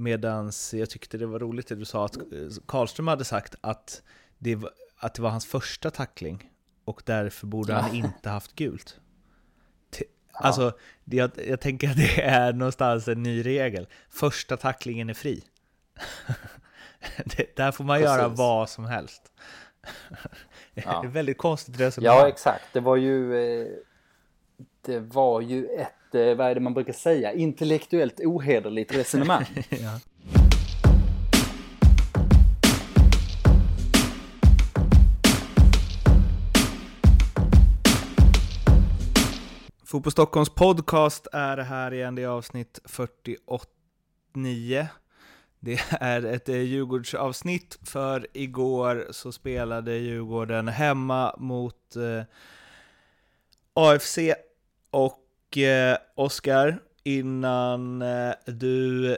Medans jag tyckte det var roligt det du sa att Karlström hade sagt att det, var, att det var hans första tackling och därför borde han inte haft gult. Alltså, jag, jag tänker att det är någonstans en ny regel. Första tacklingen är fri. det, där får man Precis. göra vad som helst. Ja. Det är väldigt konstigt resonemang. Ja, exakt. Det var ju, eh, det var ju ett, eh, vad är det man brukar säga, intellektuellt ohederligt resonemang. ja. Fotboll Stockholms podcast är här igen, det är avsnitt 49. Det är ett eh, Djurgårdsavsnitt, för igår så spelade Djurgården hemma mot eh, AFC och eh, Oskar, innan eh, du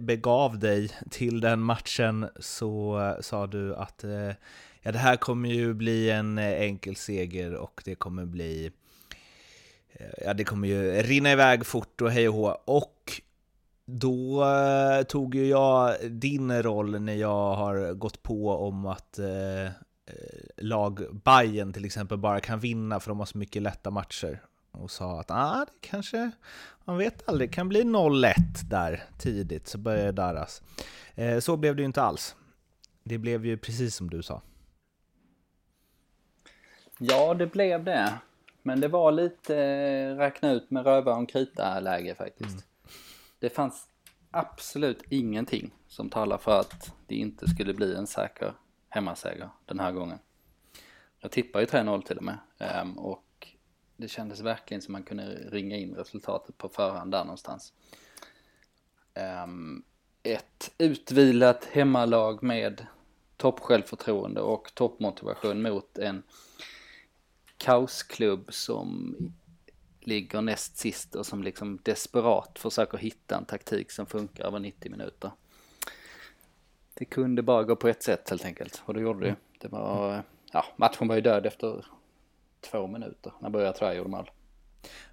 begav dig till den matchen så eh, sa du att eh, ja, det här kommer ju bli en eh, enkel seger och det kommer bli eh, ja, det kommer ju rinna iväg fort och hej och hå. Och då tog ju jag din roll när jag har gått på om att eh lag Bayern till exempel bara kan vinna för de har så mycket lätta matcher. Och sa att ah, det kanske, man vet aldrig, det kan bli 0-1 där tidigt, så börjar darras. Eh, så blev det ju inte alls. Det blev ju precis som du sa. Ja, det blev det. Men det var lite eh, räkna ut med röva och krita läge faktiskt. Mm. Det fanns absolut ingenting som talar för att det inte skulle bli en säker hemmaseger den här gången. Jag tippar ju 3-0 till och med. Um, och det kändes verkligen som man kunde ringa in resultatet på förhand där någonstans. Um, ett utvilat hemmalag med toppsjälvförtroende och toppmotivation mot en kaosklubb som ligger näst sist och som liksom desperat försöker hitta en taktik som funkar över 90 minuter. Det kunde bara gå på ett sätt helt enkelt och det gjorde det. Det var, ja, matchen var ju död efter två minuter när Börje Traoré gjorde mål.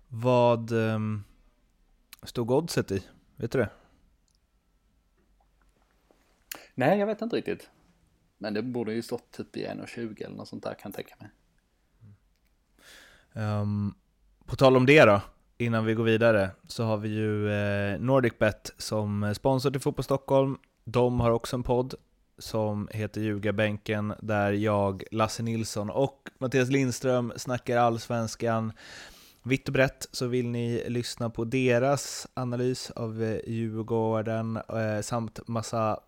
Vad um, stod oddset i? Vet du det? Nej, jag vet inte riktigt. Men det borde ju stått typ i 1,20 eller något sånt där kan jag tänka mig. Um, på tal om det då, innan vi går vidare, så har vi ju eh, NordicBet som sponsor till Fotboll Stockholm. De har också en podd som heter Ljugarbänken, där jag, Lasse Nilsson och Mattias Lindström snackar allsvenskan vitt och brett. Så vill ni lyssna på deras analys av eh, Djurgården eh, samt massa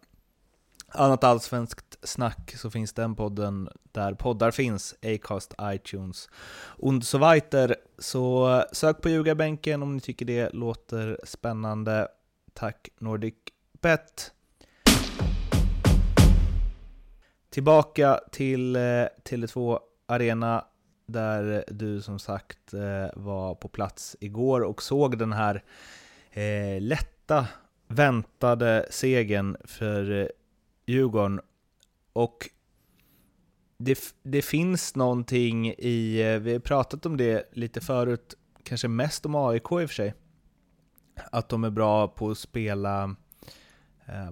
annat allsvenskt snack så finns den podden där poddar finns, Acast, iTunes och så weiter. Så eh, sök på ljugarbänken om ni tycker det låter spännande. Tack Nordic Tillbaka till eh, Tele2 Arena där du som sagt eh, var på plats igår och såg den här eh, lätta väntade segern för eh, Djurgården. Och det, det finns någonting i, eh, vi har pratat om det lite förut, kanske mest om AIK i och för sig, att de är bra på att spela, eh,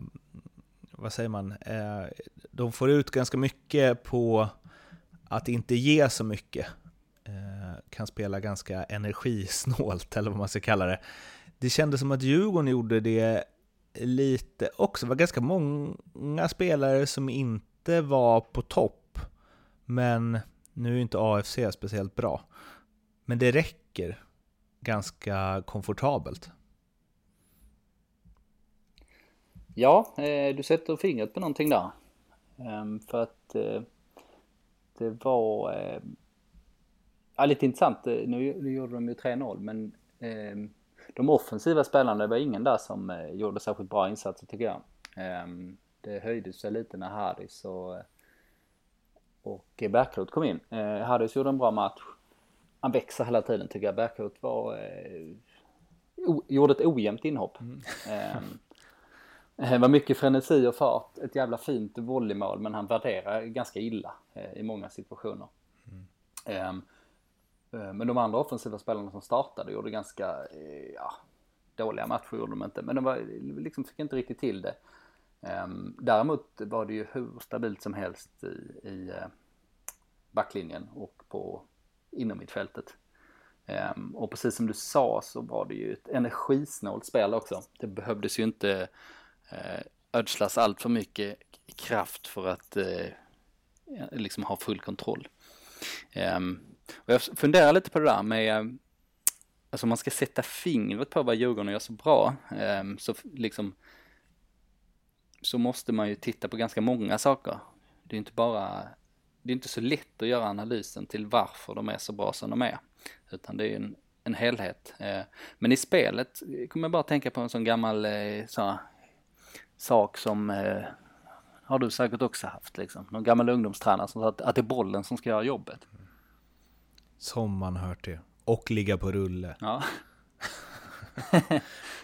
vad säger man, eh, de får ut ganska mycket på att inte ge så mycket. Eh, kan spela ganska energisnålt, eller vad man ska kalla det. Det kändes som att Djurgården gjorde det lite också. Det var ganska många spelare som inte var på topp. Men nu är inte AFC speciellt bra. Men det räcker ganska komfortabelt. Ja, eh, du sätter fingret på någonting där. Ehm, för att eh, det var eh, ja, lite intressant. Nu, nu gjorde de ju 3-0 men ehm, de offensiva spelarna, det var ingen där som gjorde särskilt bra insatser tycker jag. Eh, det höjde sig lite när Harris och, och Bärkroth kom in. Harris gjorde en bra match. Han växer hela tiden tycker jag. Bärkroth var, o, gjorde ett ojämnt inhopp. Mm. Ehm, det var mycket frenesi och fart, ett jävla fint volleymål men han värderar ganska illa eh, i många situationer. Mm. Um, Eh, men de andra offensiva spelarna som startade gjorde ganska, eh, ja, dåliga matcher gjorde de inte, men de var, liksom fick inte riktigt till det. Um, däremot var det ju hur stabilt som helst i, i backlinjen och på inom mittfältet. Um, och precis som du sa så var det ju ett energisnålt spel också. Det behövdes ju inte eh, ödslas allt för mycket kraft för att eh, liksom ha full kontroll. Eh, och jag funderar lite på det där med, alltså om man ska sätta fingret på vad Djurgården gör så bra, ehm, så liksom så måste man ju titta på ganska många saker. Det är inte bara, det är inte så lätt att göra analysen till varför de är så bra som de är. Utan det är ju en, en helhet. Eh, men i spelet kommer jag bara tänka på en sån gammal eh, så, sak som eh, har du säkert också haft liksom. Någon gammal ungdomstränare som sa att, att det är bollen som ska göra jobbet. Som man hört det. Och ligga på rulle. Ja.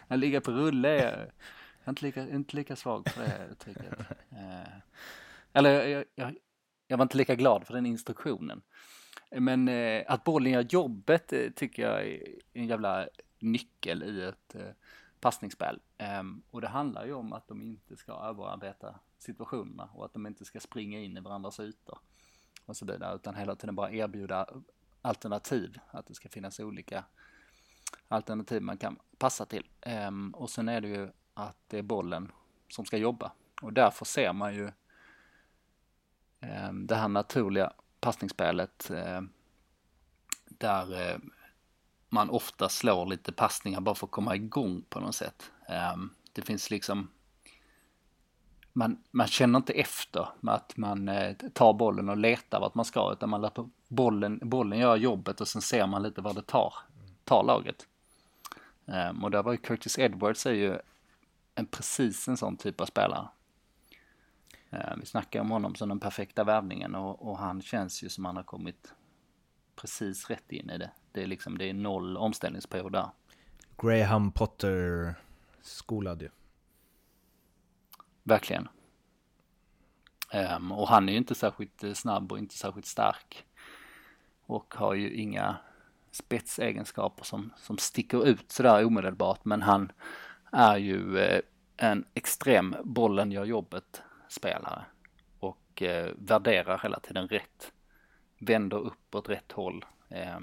att ligga på rulle är jag är inte lika, inte lika svag för det uttrycket. Eh, eller jag, jag, jag, var inte lika glad för den instruktionen. Men eh, att bollen gör jobbet eh, tycker jag är en jävla nyckel i ett eh, passningsspel. Um, och det handlar ju om att de inte ska överarbeta situationerna och att de inte ska springa in i varandras ytor och så vidare, utan hela tiden bara erbjuda alternativ, att det ska finnas olika alternativ man kan passa till. Um, och sen är det ju att det är bollen som ska jobba. Och därför ser man ju um, det här naturliga passningsspelet där eh, man ofta slår lite passningar bara för att komma igång på något sätt. Ehm, det finns liksom man, man känner inte efter med att man eh, tar bollen och letar vart man ska utan man låter bollen, bollen göra jobbet och sen ser man lite vad det tar, tar laget. Ehm, och där var ju Curtis Edwards är ju en precis en sån typ av spelare. Ehm, vi snackar om honom som den perfekta värvningen och, och, han känns ju som han har kommit precis rätt in i det. Det är liksom, det är noll omställningsperiod där. Graham Potter skolad ju. Verkligen. Um, och han är ju inte särskilt eh, snabb och inte särskilt stark. Och har ju inga spetsegenskaper som, som sticker ut sådär omedelbart. Men han, är ju eh, en extrem bollen gör jobbet spelare och eh, värderar hela tiden rätt. Vänder upp åt rätt håll. Eh,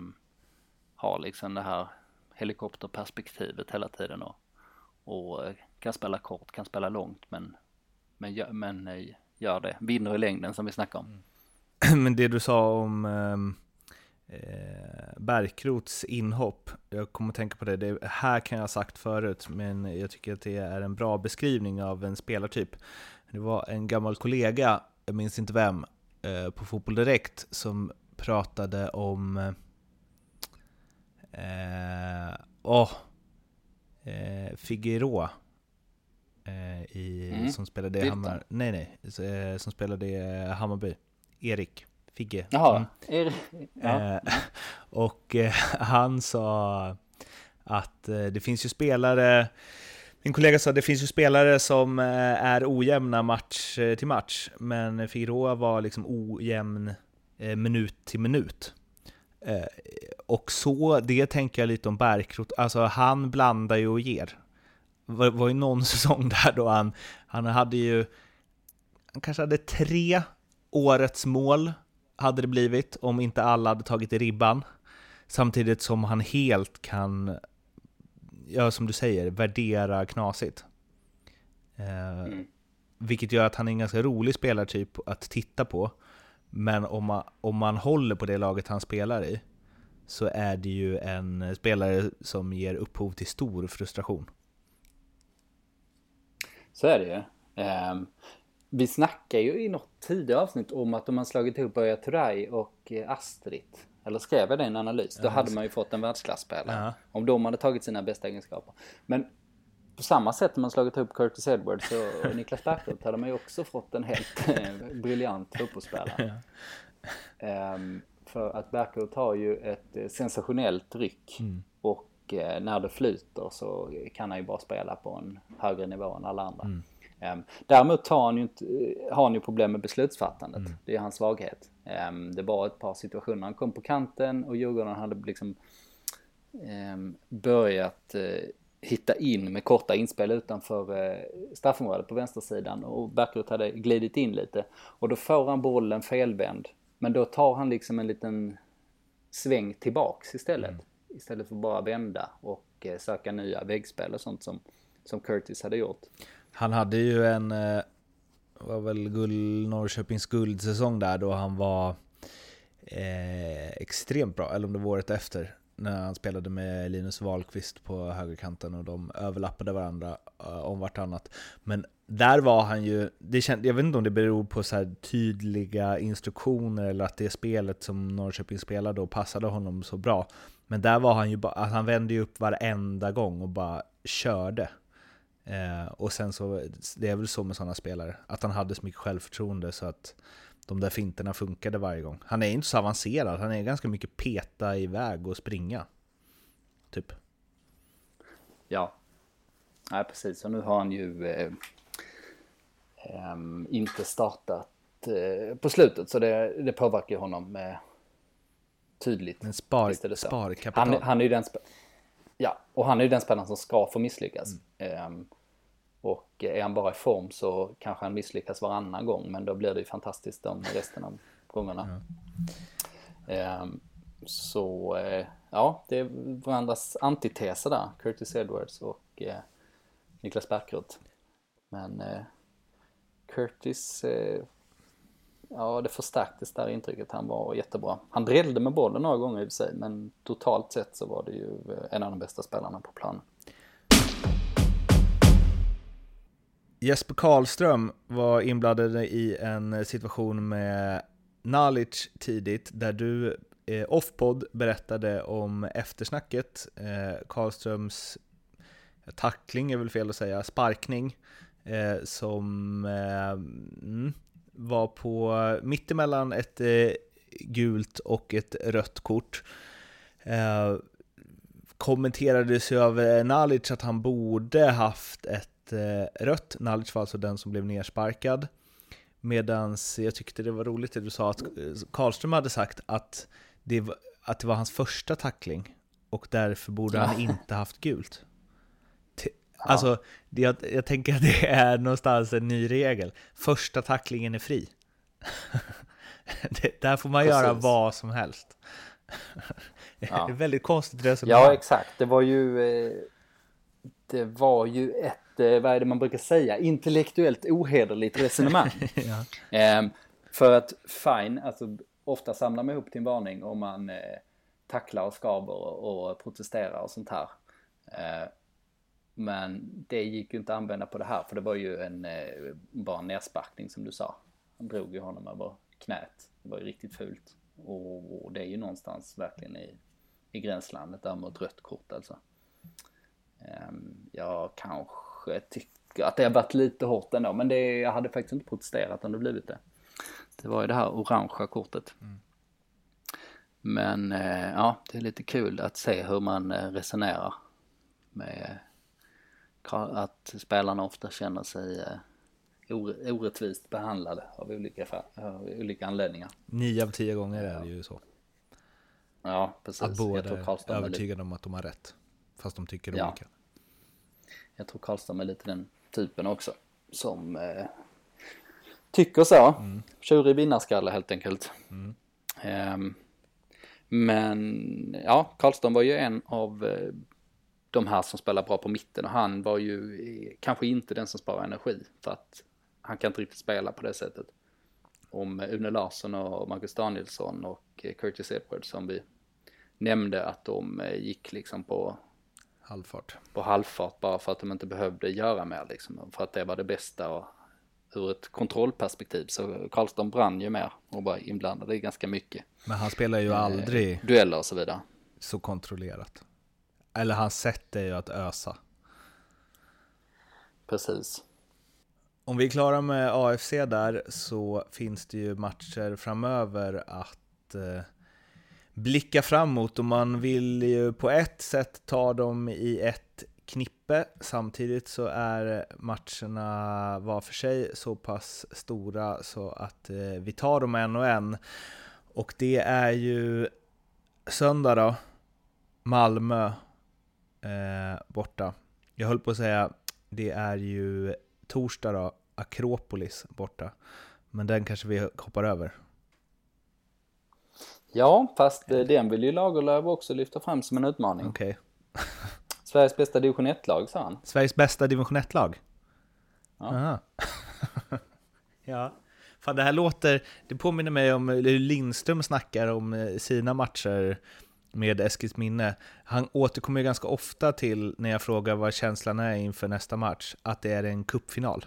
har liksom det här helikopterperspektivet hela tiden och, och eh, kan spela kort, kan spela långt men, men, men eh, gör det. Vinner i längden som vi snackar om. Mm. Men det du sa om ehm, eh, Bärkrots inhopp. Jag kommer att tänka på det, det här kan jag ha sagt förut, men jag tycker att det är en bra beskrivning av en spelartyp. Det var en gammal kollega, jag minns inte vem, eh, på Fotboll Direkt som pratade om eh, eh, oh, eh, Figueroa eh, i, mm. som spelade i Hammar, nej nej, eh, som spelade i Hammarby, Erik. Figge. Jaha, mm. ja. Eh, och eh, han sa att eh, det finns ju spelare, min kollega sa att det finns ju spelare som är ojämna match till match, men Figueroa var liksom ojämn minut till minut. Och så, det tänker jag lite om Bärkrot, alltså han blandar ju och ger. Det var, var ju någon säsong där då han, han hade ju, han kanske hade tre årets mål hade det blivit om inte alla hade tagit i ribban. Samtidigt som han helt kan, ja som du säger, värdera knasigt. Eh, mm. Vilket gör att han är en ganska rolig spelartyp att titta på. Men om man, om man håller på det laget han spelar i så är det ju en spelare som ger upphov till stor frustration. Så är det ju. Um, vi snackar ju i något tidigare avsnitt om att om man slagit ihop Örja Turay och eh, Astrid, eller skrev jag det i en analys, då ja, hade man ju fått en världsklasspelare. Ja. Om de hade tagit sina bästa egenskaper. Men på samma sätt man slagit ihop Curtis Edwards och Niklas Bärkroth hade man ju också fått en helt eh, briljant fotbollsspelare. Um, för att Bärkroth har ju ett eh, sensationellt ryck. Mm. Och när det flyter så kan han ju bara spela på en högre nivå än alla andra. Mm. Um, däremot har han, ju inte, har han ju problem med beslutsfattandet. Mm. Det är hans svaghet. Um, det var ett par situationer han kom på kanten och Djurgården hade liksom um, börjat uh, hitta in med korta inspel utanför eh, straffområdet på vänstersidan och Backrut hade glidit in lite. Och då får han bollen felvänd. Men då tar han liksom en liten sväng tillbaks istället. Mm. Istället för bara vända och eh, söka nya väggspel och sånt som, som Curtis hade gjort. Han hade ju en, eh, var väl guld, Norrköpings guldsäsong där då han var eh, extremt bra, eller om det var året efter när han spelade med Linus Wahlqvist på högerkanten och de överlappade varandra uh, om vartannat. Men där var han ju, det känd, jag vet inte om det beror på så tydliga instruktioner eller att det spelet som Norrköping spelade då passade honom så bra. Men där var han ju bara, alltså han vände ju upp varenda gång och bara körde. Eh, och sen så, det är väl så med sådana spelare, att han hade så mycket självförtroende så att de där finterna funkade varje gång. Han är inte så avancerad, han är ganska mycket peta iväg och springa. Typ. Ja, Nej, precis. Och nu har han ju eh, eh, inte startat eh, på slutet så det, det påverkar honom eh, tydligt. Men spar, sparkapital. Han, han är ju den Ja, och han är ju den spelaren som ska få misslyckas. Mm. Ehm, och är han bara i form så kanske han misslyckas varannan gång men då blir det ju fantastiskt de resten av gångerna. Mm. Så eh, ja, det är varandras antiteser där, Curtis Edwards och eh, Niklas Bärkroth. Men eh, Curtis, ja det förstärktes där intrycket, han var jättebra. Han drällde med bollen några gånger i sig men totalt sett så var det ju en av de bästa spelarna på planen. Jesper Karlström var inblandad i en situation med Nalic tidigt, där du eh, offpod berättade om eftersnacket. Eh, Karlströms eh, tackling är väl fel att säga, sparkning, eh, som eh, mm, var på mittemellan ett eh, gult och ett rött kort. Eh, kommenterades ju av eh, Nalic att han borde haft ett eh, rött. Nalic var alltså den som blev nersparkad. Medan jag tyckte det var roligt det du sa att eh, Karlström hade sagt att det, var, att det var hans första tackling och därför borde ja. han inte haft gult. Alltså, det, jag, jag tänker att det är någonstans en ny regel. Första tacklingen är fri. det, där får man Precis. göra vad som helst. Ja. Det är väldigt konstigt resonemang. Ja, exakt. Det var ju, eh, det var ju ett vad är det man brukar säga, intellektuellt ohederligt resonemang. ja. eh, för att fine, alltså ofta samlar man ihop till en varning om man eh, tacklar och skaver och, och protesterar och sånt här. Eh, men det gick ju inte att använda på det här för det var ju en, eh, bara en nersparkning som du sa. Han drog ju honom över knät. Det var ju riktigt fult. Och, och det är ju någonstans verkligen i, i gränslandet där mot rött kort alltså. Um, jag kanske kanske tycker att det har varit lite hårt ändå. Men det, jag hade faktiskt inte protesterat om det blivit det. Det var ju det här orangea kortet. Mm. Men eh, ja, det är lite kul att se hur man eh, resonerar. Med att spelarna ofta känner sig eh, orättvist behandlade av olika, av olika anledningar. Nio av tio gånger är det ju så. Ja, precis. Att båda är övertygade om att de har rätt. Fast de tycker ja. olika. Jag tror Karlström är lite den typen också. Som eh, tycker så. Mm. Tjurig vinnarskalle helt enkelt. Mm. Eh, men ja, Karlström var ju en av eh, de här som spelar bra på mitten och han var ju eh, kanske inte den som sparar energi för att han kan inte riktigt spela på det sättet. Om Une Larsson och Marcus Danielsson och eh, Curtis Edwards som vi nämnde att de eh, gick liksom på halvfart. På halvfart bara för att de inte behövde göra mer liksom. För att det var det bästa och ur ett kontrollperspektiv så Karlström brann ju mer och var inblandad i ganska mycket. Men han spelar ju eh, aldrig dueller och så vidare. Så kontrollerat. Eller hans sätt är ju att ösa. Precis. Om vi är klara med AFC där så finns det ju matcher framöver att eh, blicka framåt och man vill ju på ett sätt ta dem i ett knippe. Samtidigt så är matcherna var för sig så pass stora så att eh, vi tar dem en och en. Och det är ju söndag då, Malmö eh, borta. jag höll på att säga, det är ju torsdag då, Akropolis borta. Men den kanske vi hoppar över. Ja, fast eh, den vill ju Lagerlöf också lyfta fram som en utmaning. Okej. Sveriges bästa division 1-lag, sa han. Sveriges bästa division 1-lag? Ja. Ja. Fan, det här låter, det påminner mig om hur Lindström snackar om eh, sina matcher med Eskilsminne. Han återkommer ju ganska ofta till, när jag frågar vad känslan är inför nästa match, att det är en kuppfinal.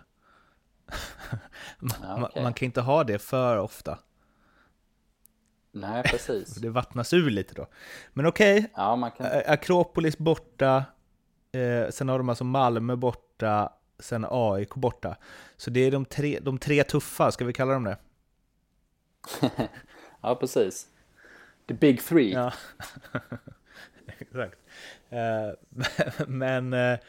man, Ja, okej. man kan inte ha det för ofta. Nej, precis. Det vattnas ur lite då. Men okej, Ja, man kan... Akropolis borta, eh, sen har de alltså Malmö borta, sen AIK borta. Så det är de tre, de tre tuffa, ska vi kalla dem det? Ja, precis. The big three. Ja, exakt. Eh, men eh,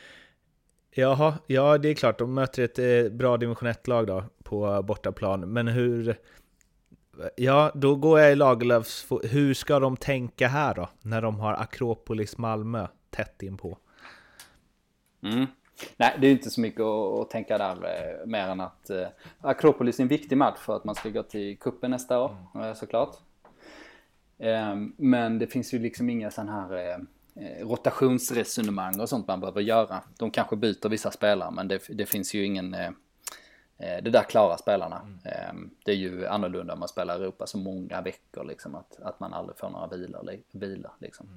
jaha, ja det är klart, de möter ett eh, bra division 1-lag då på bortaplan. Men hur... Ja, då går jag i Lagerlöfs... Hur ska de tänka här då? När de har Akropolis Malmö tätt inpå. Mm. Nej, det är inte så mycket att, tänka där eh, mer än att eh, Akropolis är en viktig match för att man ska gå till kuppen nästa år, eh, såklart. Eh, men det finns ju liksom inga sån här eh, eh, rotationsresonemang och sånt man behöver göra. De kanske byter vissa spelare, men det, det finns ju ingen... Eh, det där klarar spelarna. Eh, det är ju annorlunda om man spelar i Europa så många veckor, liksom, att, att man aldrig får några vilor. vila, liksom.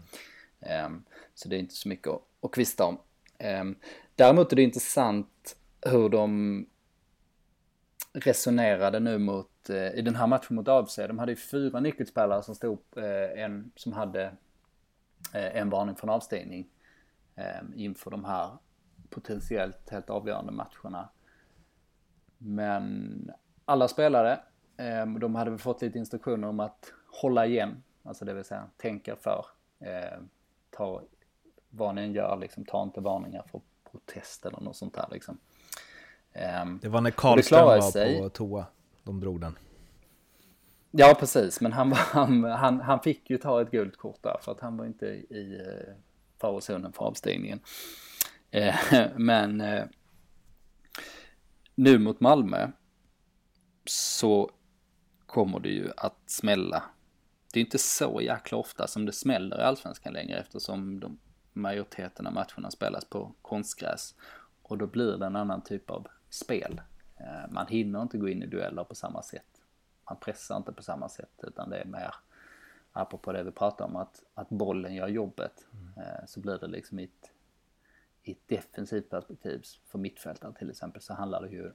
Ehm, Så det är inte så mycket att, att kvista om. Ehm, Däremot är det intressant hur de resonerade nu mot, eh, i den här matchen mot AFC. De hade ju fyra nyckelspelare som stod, eh, en som hade en varning från avstängning ehm, inför de här potentiellt helt avgörande matcherna. Men alla spelare, ehm, de hade väl fått lite instruktioner om att hålla igen, alltså det vill säga tänka för. Eh, ta vad ni än gör, liksom, ta inte varningar för protest eller något sånt där liksom. Ehm, Det var när Karlström var sig. på toa, de drog den. ja, precis, men han, var- han, han, han fick ju ta ett gult kort där för att han var inte i eh, farozonen för avstängningen. Eh, men eh, nu mot Malmö så kommer det ju att smälla. Det är inte så jäkla ofta som det smäller i allsvenskan längre eftersom de, majoriteten av matcherna spelas på konstgräs. Och då blir det en annan typ av spel. Eh, Man hinner inte gå in i dueller på samma sätt. Man pressar inte på samma sätt utan det är mer, apropå det vi pratade om, att, att bollen gör jobbet. Eh, Så blir det liksom i ett, i ett defensivt perspektiv, för mittfältare till exempel, så handlar det ju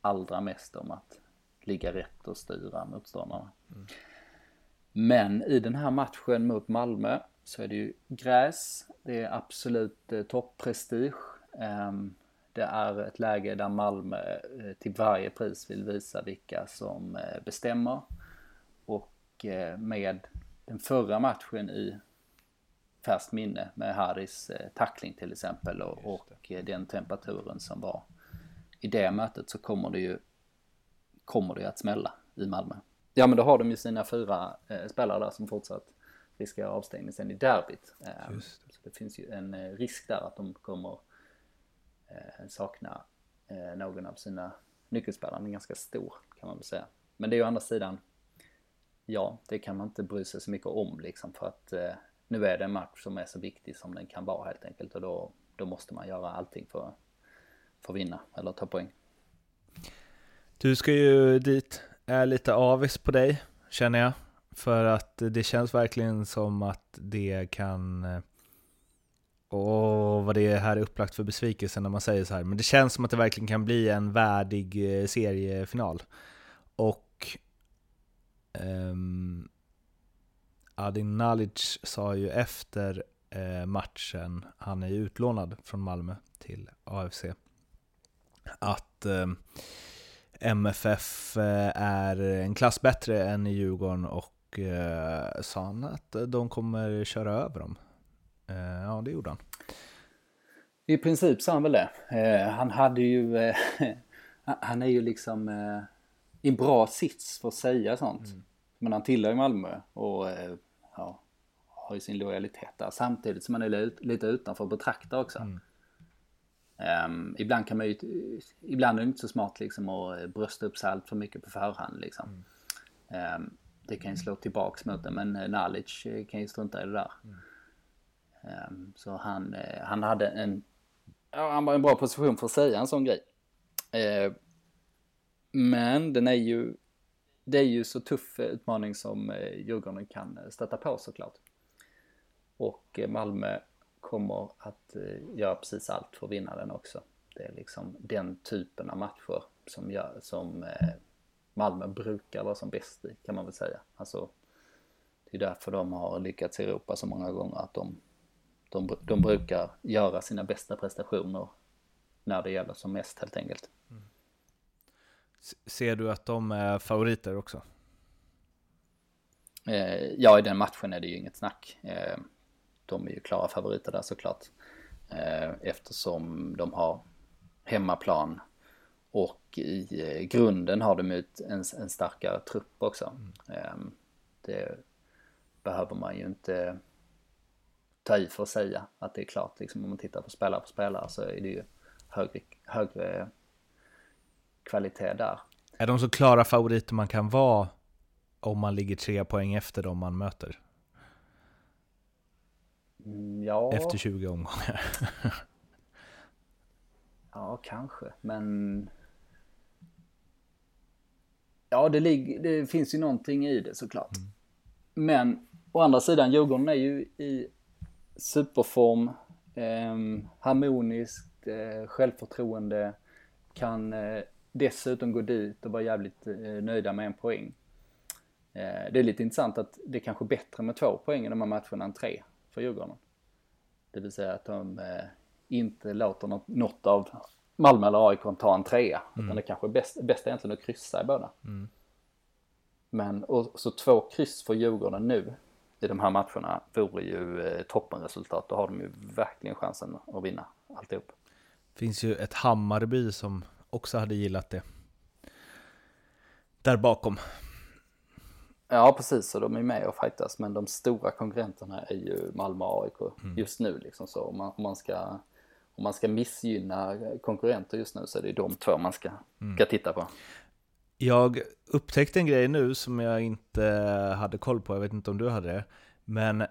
allra mest om att ligga rätt och styra motståndarna. Men i den här matchen mot Malmö så är det ju gräs, det är absolut eh, topprestige. Ehm, det är ett läge där Malmö eh, till varje pris vill visa vilka som eh, bestämmer. Och med den förra matchen i färskt minne med Harris eh, tackling till exempel och, och eh, den temperaturen som var i det mötet så kommer det ju kommer det att smälla i Malmö. Ja men då har de ju sina fyra eh, spelare där som fortsatt riskerar avstängning sen i derbyt. Eh, så det finns ju en eh, risk där att de kommer eh, sakna eh, någon av sina nyckelspelare. Den är ganska stor kan man väl säga. Men det är ju å andra sidan, ja det kan man inte bry sig så mycket om liksom för att nu är det en match som är så viktig som den kan vara helt enkelt och då, då måste man göra allting för, för att vinna eller ta poäng. Du ska ju dit, är lite avis på dig, känner jag. För att det känns verkligen som att det kan... Åh, vad det här är upplagt för besvikelse när man säger så här. Men det känns som att det verkligen kan bli en värdig eh, seriefinal. Och... Um, Adin Nalic sa ju efter eh, matchen, han är ju utlånad från Malmö till AFC, att eh, MFF eh, är en klass bättre än i Djurgården och sa han att de kommer köra över dem. Ja, det gjorde han. I princip sa han väl det. Han hade ju, han är ju liksom i en bra sits för att säga sånt. Men han tillhör ju Malmö och eh, ja, har ju sin lojalitet där. Samtidigt som han är li- lite utanför betraktare också. Um, ibland kan man ju, ibland är det inte så smart liksom att brösta upp sig allt för mycket på förhand liksom. Mm. Um, det kan ju slå tillbaks mot det men Nalic kan ju strunta i det där. Mm. Um, så han, han hade en, ja, han var i en bra position för att säga en sån grej. Uh, men den är ju, det är ju så tuff utmaning som eh, Djurgården kan eh, stöta på såklart. Och eh, Malmö kommer att göra precis allt för att vinna den också. Det är liksom den typen av matcher som, gör, som Malmö brukar vara som bäst i kan man väl säga. Alltså, det är därför de har lyckats i Europa så många gånger att de, de, de brukar göra sina bästa prestationer när det gäller som mest helt enkelt. Ser du att de är favoriter också? Eh, ja, i den matchen är det ju inget snack. Eh, de är ju klara favoriter där såklart. Eh, eftersom de har hemmaplan och i grunden har de ju en, en starkare trupp också. Mm. Det behöver man ju inte ta i för att säga att det är klart. Liksom om man tittar på spelare på spelare så är det ju högre, högre kvalitet där. Är de så klara favoriter man kan vara om man ligger tre poäng efter dem man möter? Mm, ja. Efter 20 omgångar. ja, kanske. Men... Ja, det, ligger, det finns ju någonting i det såklart. Mm. Men å andra sidan, Djurgården är ju i superform, eh, harmoniskt, eh, självförtroende, kan eh, dessutom gå dit och vara jävligt eh, nöjda med en poäng. Eh, det är lite intressant att det är kanske är bättre med två poäng i de här matcherna än tre för Djurgården. Det vill säga att de eh, inte låter något, något av Malmö eller AIK ta en trea. Mm. Utan det kanske är bäst, bäst egentligen att kryssa i båda. Mm. Men och, så två kryss för Djurgården nu i de här matcherna vore ju eh, toppenresultat. Då har de ju verkligen chansen att vinna alltihop. Det finns ju ett Hammarby som också hade gillat det. Där bakom. Ja precis, och de är med och fightas men de stora konkurrenterna är ju Malmö och AIK mm. just nu liksom så om man, om man ska om man ska missgynna konkurrenter just nu så är det de två man ska, mm. ska titta på. Jag upptäckte en grej nu som jag inte hade koll på, jag vet inte om du hade det, men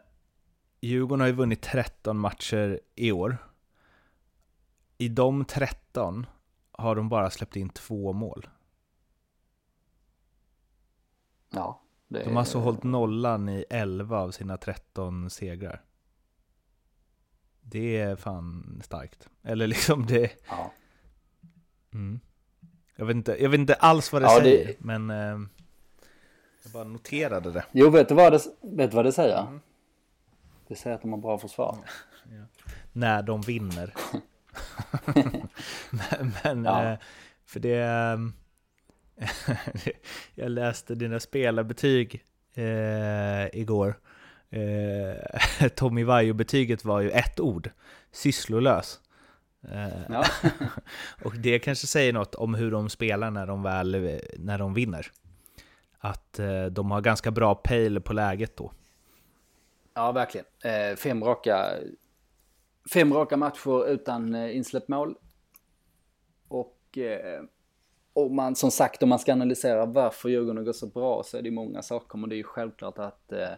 Djurgården har ju vunnit 13 matcher i år. I de 13 har de bara släppt in två mål. Ja. Det... De har alltså hållit nollan i 11 av sina 13 segrar. Det är fan starkt. Eller liksom det... Ja. Mm. Jag, vet inte, jag vet inte alls vad det ja, säger, det... men eh, jag bara noterade det. Jo, vet du vad det, vet du vad det säger? Mm. Det säger att de har bra försvar. Ja. När de vinner. men, men ja. eh, för det... Eh, jag läste dina spelarbetyg eh, igår. Eh, Tommy Vaiho-betyget var ju ett ord, sysslolös. Eh, ja. och det kanske säger något om hur de spelar när de väl när de vinner. Att eh, de har ganska bra pejl på läget då. Ja, verkligen. Eh, fem, raka, fem raka matcher utan eh, insläppt mål. Och eh, och man, som sagt, om man ska analysera varför Djurgården går så bra så är det många saker. Men det är ju självklart att eh,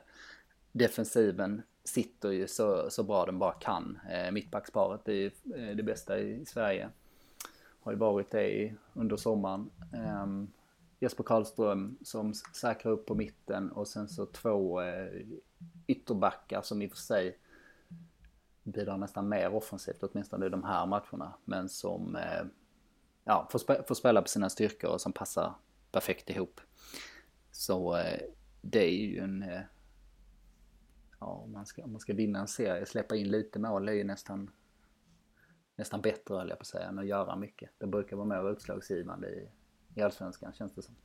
defensiven sitter ju så, så bra den bara kan. Eh, mittbacksparet är ju eh, det bästa i Sverige. Har ju varit det under sommaren. Eh, Jesper Karlström som säkrar upp på mitten och sen så två eh, ytterbackar som i och för sig bidrar nästan mer offensivt, åtminstone i de här matcherna. Men som eh, ja, får, spe, får spela på sina styrkor och som passar perfekt ihop. Så eh, det är ju en... Eh, ja, om man, ska, om man ska vinna en serie, släppa in lite mål är ju nästan nästan bättre höll jag på att säga, än att göra mycket. Det brukar vara mer utslagsgivande i, i Allsvenskan känns det som.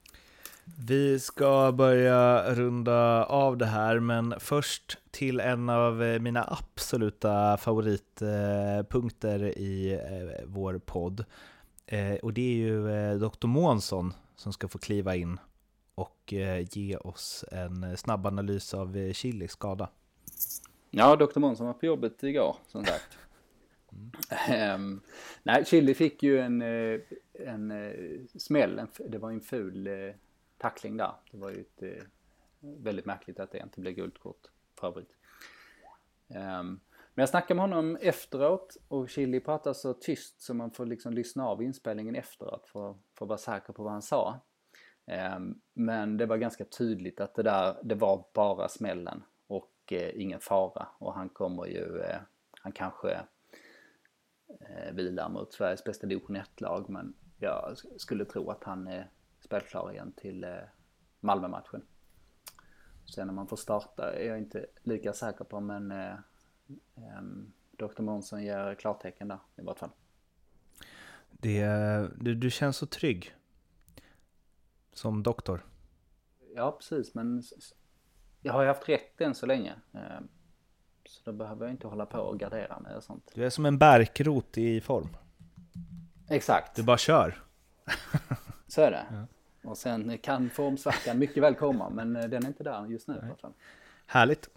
Vi ska börja runda av det här, men först till en av eh, mina absoluta favoritpunkter i eh, vår podd. Eh, och det är ju eh, Dr. Månsson som ska få kliva in och eh, ge oss en snabb analys av eh, Chilis skada. Ja, Dr. Månsson var på jobbet igår, som sagt. Um, nej, Chili fick ju en, eh, en, eh, smäll. Det var en ful eh, tackling där. Det var ju ett, eh, väldigt märkligt att det inte blev guldkort för övrigt. Um, men jag snackade med honom efteråt och Chili pratade så tyst så man får liksom lyssna av inspelningen efteråt för, för att vara säker på vad han sa. Um, men det var ganska tydligt att det där, det var bara smällen och eh, ingen fara. Och han kommer ju, eh, han kanske eh, vilar mot Sveriges bästa division 1-lag men jag skulle tro att han är spelklar igen till eh, Malmö-matchen. Sen när man får starta är jag inte lika säker på men eh, eh, Dr. Månsson ger klartecken där i vart fall. Det, du, du känns så trygg som doktor. Ja, precis, men jag har ju haft rätt än så länge. Så då behöver jag inte hålla på och gardera mig och sånt. Du är som en bärkrot i form. Exakt. Du bara kör. Så är det. Ja. Och sen kan formsvackan mycket väl komma, men eh, den är inte där just nu. Härligt.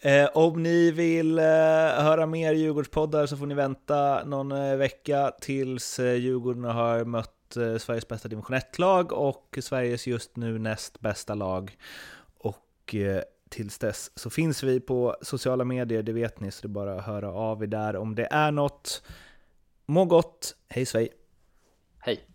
Eh, om ni vill eh, höra mer Djurgårdspoddar så får ni vänta någon eh, vecka tills eh, Djurgården har mött eh, Sveriges bästa division 1-lag och Sveriges just nu näst bästa lag. Och tills dess så finns vi på sociala medier, det vet ni, så det är bara att höra av er där om det är något. Må gott, hej svej! Hej!